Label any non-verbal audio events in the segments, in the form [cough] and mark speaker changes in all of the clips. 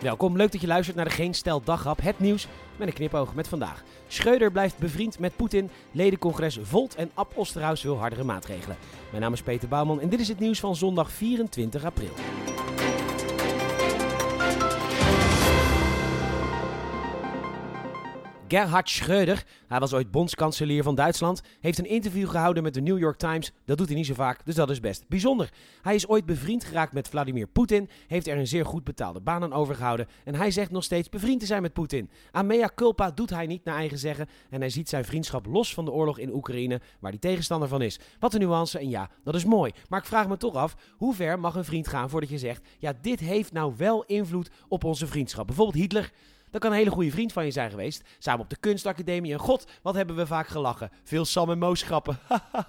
Speaker 1: Welkom, leuk dat je luistert naar de Geen Stel Dagrap, het nieuws met een knipoog met vandaag. Schreuder blijft bevriend met Poetin, ledencongres Volt en Ab Osterhaus wil hardere maatregelen. Mijn naam is Peter Bouwman en dit is het nieuws van zondag 24 april. Gerhard Schröder, hij was ooit bondskanselier van Duitsland, heeft een interview gehouden met de New York Times. Dat doet hij niet zo vaak, dus dat is best bijzonder. Hij is ooit bevriend geraakt met Vladimir Poetin, heeft er een zeer goed betaalde baan aan overgehouden en hij zegt nog steeds bevriend te zijn met Poetin. Aan mea culpa doet hij niet naar eigen zeggen en hij ziet zijn vriendschap los van de oorlog in Oekraïne, waar hij tegenstander van is. Wat een nuance en ja, dat is mooi. Maar ik vraag me toch af, hoe ver mag een vriend gaan voordat je zegt, ja dit heeft nou wel invloed op onze vriendschap. Bijvoorbeeld Hitler... Dat kan een hele goede vriend van je zijn geweest. Samen op de kunstacademie. En god, wat hebben we vaak gelachen. Veel Sam en Moos grappen.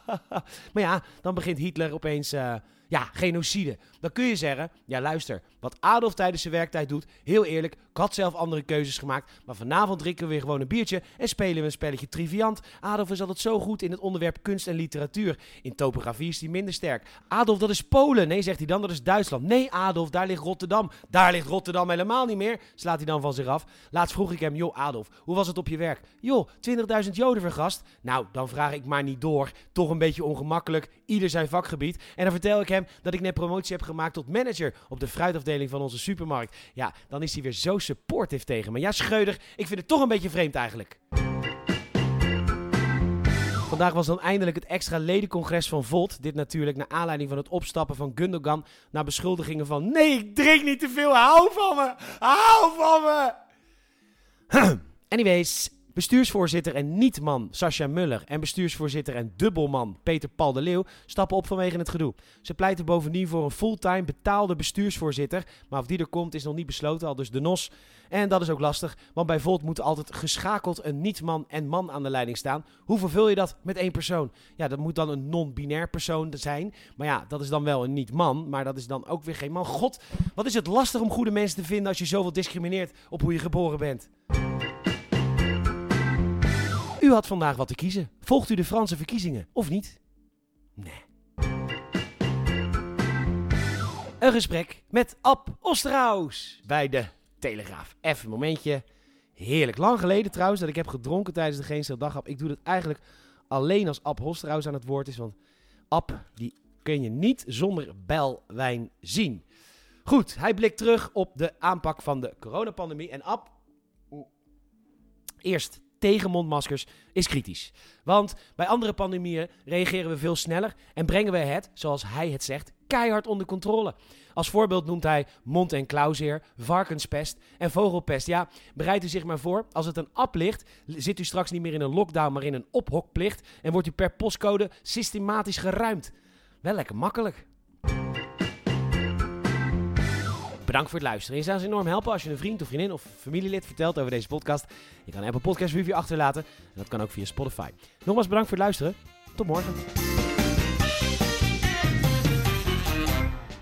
Speaker 1: [laughs] maar ja, dan begint Hitler opeens... Uh, ja, genocide. Dan kun je zeggen, ja luister, wat Adolf tijdens zijn werktijd doet, heel eerlijk, ik had zelf andere keuzes gemaakt, maar vanavond drinken we weer gewoon een biertje en spelen we een spelletje Triviant. Adolf is altijd zo goed in het onderwerp kunst en literatuur. In topografie is hij minder sterk. Adolf, dat is Polen. Nee, zegt hij dan, dat is Duitsland. Nee, Adolf, daar ligt Rotterdam. Daar ligt Rotterdam helemaal niet meer, slaat hij dan van zich af. Laatst vroeg ik hem, joh Adolf, hoe was het op je werk? Joh, 20.000 joden vergast. Nou, dan vraag ik maar niet door. Toch een beetje ongemakkelijk, ieder zijn vakgebied. En dan vertel ik hem dat ik net promotie heb gemaakt tot manager op de fruitafdeling van onze supermarkt. Ja, dan is hij weer zo supportive tegen me. Ja, Scheuder, ik vind het toch een beetje vreemd eigenlijk. Vandaag was dan eindelijk het extra ledencongres van Volt. Dit natuurlijk naar aanleiding van het opstappen van Gundogan naar beschuldigingen van... Nee, ik drink niet te veel, hou van me! Hou van me! [clears throat] Anyways, Bestuursvoorzitter en niet-man Sascha Muller en bestuursvoorzitter en dubbelman Peter Paul de Leeuw stappen op vanwege het gedoe. Ze pleiten bovendien voor een fulltime betaalde bestuursvoorzitter, maar of die er komt is nog niet besloten, al dus de NOS. En dat is ook lastig, want bij Volt moet altijd geschakeld een niet-man en man aan de leiding staan. Hoe vervul je dat met één persoon? Ja, dat moet dan een non-binair persoon zijn, maar ja, dat is dan wel een niet-man, maar dat is dan ook weer geen man. God, wat is het lastig om goede mensen te vinden als je zoveel discrimineert op hoe je geboren bent. U had vandaag wat te kiezen. Volgt u de Franse verkiezingen of niet? Nee. Een gesprek met Ab Osterhaus bij de Telegraaf. Even een momentje. Heerlijk. Lang geleden trouwens dat ik heb gedronken tijdens de Geen Daghap. Ik doe het eigenlijk alleen als Ab Osterhaus aan het woord is. Want Ab, die kun je niet zonder belwijn zien. Goed, hij blikt terug op de aanpak van de coronapandemie. En Ab, eerst tegen mondmaskers is kritisch. Want bij andere pandemieën reageren we veel sneller en brengen we het, zoals hij het zegt, keihard onder controle. Als voorbeeld noemt hij mond- en klauwzeer, varkenspest en vogelpest. Ja, bereid u zich maar voor. Als het een app ligt, zit u straks niet meer in een lockdown, maar in een ophokplicht. En wordt u per postcode systematisch geruimd. Wel lekker makkelijk. Bedankt voor het luisteren. Je zou ons enorm helpen als je een vriend of vriendin of familielid vertelt over deze podcast. Je kan een Apple Podcast review achterlaten. En dat kan ook via Spotify. Nogmaals bedankt voor het luisteren. Tot morgen.